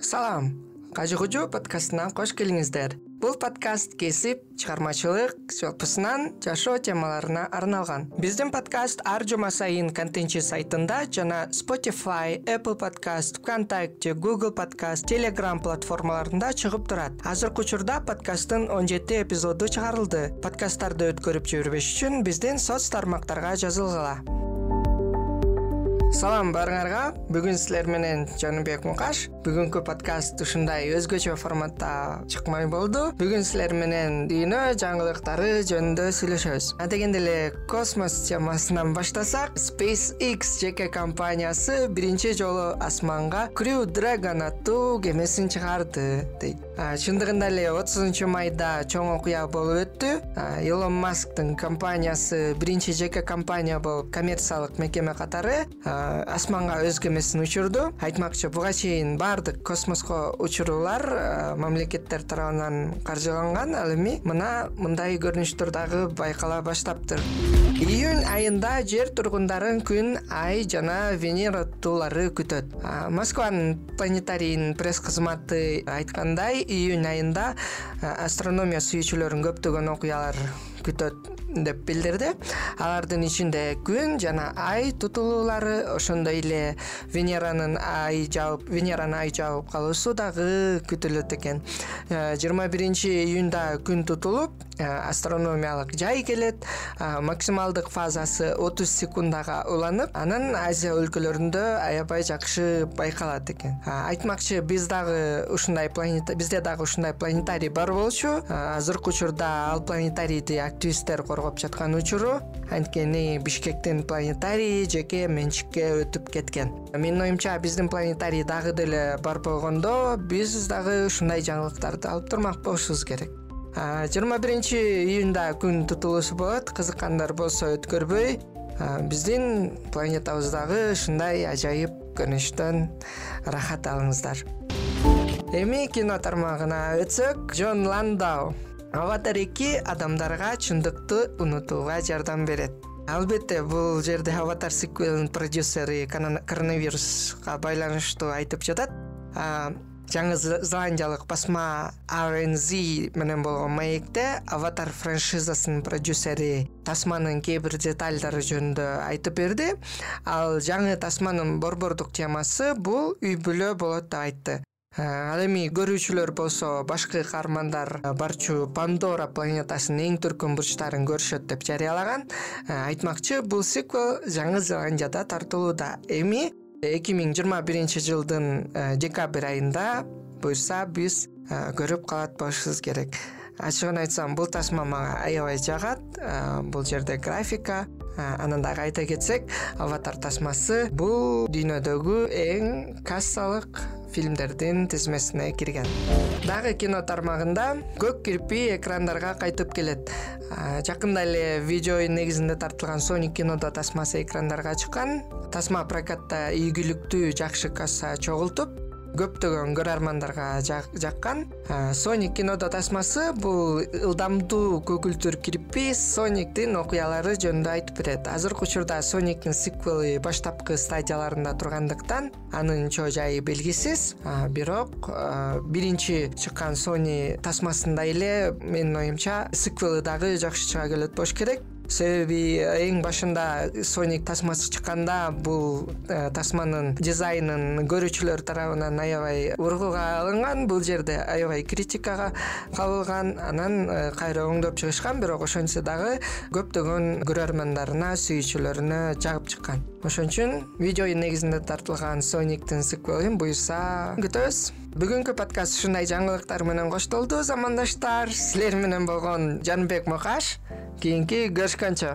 салам. Кажы кужу подкастына кош келиңиздер. Бул подкаст кесип чыгармачылык жалпысынан жашоо темаларына арналган. Биздин подкаст ар жума сайын контентчи сайтында жана spotify apple подкаст вконтакте google подкаст telegram платформаларында чыгып турат. Азыркы учурда подкасттын он жети эпизоду чыгарылды. Подкасттарды өткөрүп жибербеш үчүн биздин соц тармактарга жазылгыла салам баарыңарга бүгүн силер менен жаныбек мукаш. Бүгүнкү подкаст ушундай өзгөчө форматта чыкмай болду. Бүгүн силер менен дүйнө жаңылыктары жөнүндө сүйлөшөбүз. Адегенде эле космос темасынан баштасак space x жеке компаниясы биринчи жолу асманга crew dragon аттуу кемесин чыгарды дейт. Чындыгында эле отузунчу майда чоң окуя болуп өттү. Илон масктын компаниясы биринчи жеке компания болуп коммерциялык мекеме катары асманга өз кемесин учурду. Айтмакчы буга чейин баардык космоско учуруулар мамлекеттер тарабынан каржыланган ал эми мына мындай көрүнүштөр дагы байкала баштаптыр. Июнь айында жер тургундарын күн ай жана венера аттуулары күтөт. Москванын планетарийинин пресс кызматы айткандай июнь айында астрономия сүйүүчүлөрүн көптөгөн окуялар күтөт деп билдирди. Алардын ичинде күн жана ай тутулуулары ошондой эле венеранын ай жаып венераны ай жаып калуусу дагы күтүлөт экен. Э, жыйырма биринчи июнда күн тутулуп э, астрономиялык жай келет. Максималдык фазасы отуз секундага уланып анан азия өлкөлөрүндө аябай жакшы байкалат экен. Айтмакчы биз дагы ушундай планета бизде дагы ушундай планетарий бар болчу. Азыркы учурда ал планетарийди активисттер коргоп жаткан учуру анткени бишкектин планетарийи жеке менчикке өтүп кеткен. Менин оюмча биздин планетарий дагы деле бар болгондо биз дагы ушундай жаңылыктарды алып турмак керек. Жыйырма биринчи июнда күн тутулуусу болот кызыккандар болсо өткөрбөй. Биздин планетабыз дагы ушундай ажайып көрүнүштөн ырахат алыңыздар. Эми кино тармагына өтсөк джон ландау аватар эки адамдарга чындыкты унутууга жардам берет. Албетте бул жерде аватар сиквелинин продюсери коронавируска байланыштуу айтып жатат. Жаңы зеландиялык басма rnz менен болгон маекте аватар франшизасынын продюсери тасманын кээ бир детальдары жөнүндө айтып берди. Ал жаңы тасманын борбордук темасы бул үй бүлө болот деп айтты ал эми көрүүчүлөр болсо башкы каармандар э, барчу пандора планетасынын эң төркүн бурчтарын көрүшөт деп жарыялаган. Э, айтмакчы бул сиквел жаңы зеландияда тартылууда. Эми эки миң жыйырма биринчи жылдын декабрь айында буюрса биз көрүп калат болушубуз керек. Ачыгын айтсам бул тасма мага аябай жагат. Бул жерде графика анан дагы айта кетсек аватар тасмасы бул дүйнөдөгү эң кассалык фильмдердин тизмесине кирген. Дагы кино тармагында көк кирпий экрандарга кайтып келет. Жакында эле видео оюн негизинде тартылган соник кинодо тасмасы экрандарга чыккан. Тасма прокатта ийгиликтүү жакшы касса чогултуп көптөгөн көрөрмандарга жаккан. Соник кинодо тасмасы бул ылдамдуу көгүлтүр кирпий сониктин окуялары жөнүндө айтып берет. Азыркы учурда сониктин сиквели баштапкы стадияларында тургандыктан анын чоо жайы белгисиз. Бирок биринчи чыккан сони тасмасындай эле менин оюмча сиквели дагы жакшы чыга келет болуш керек себеби эң башында соник тасмасы чыкканда бул э, тасманын дизайнын көрүүчүлөр тарабынан аябай ургуга алынган бул жерде аябай критикага кабылган. Анан э, кайра оңдоп чыгышкан бирок ошентсе дагы көптөгөн көрөрмандарына сүйүүчүлөрүнө жагып чыккан. Ошон үчүн видео оюн негизинде тартылган сониктин сиквелин буюрса күтөбүз. Бүгүнкү подкаст ушундай жаңылыктар менен коштолду замандаштар. Силер менен болгон жаныбек мукаш кийинки көрүшкөнчө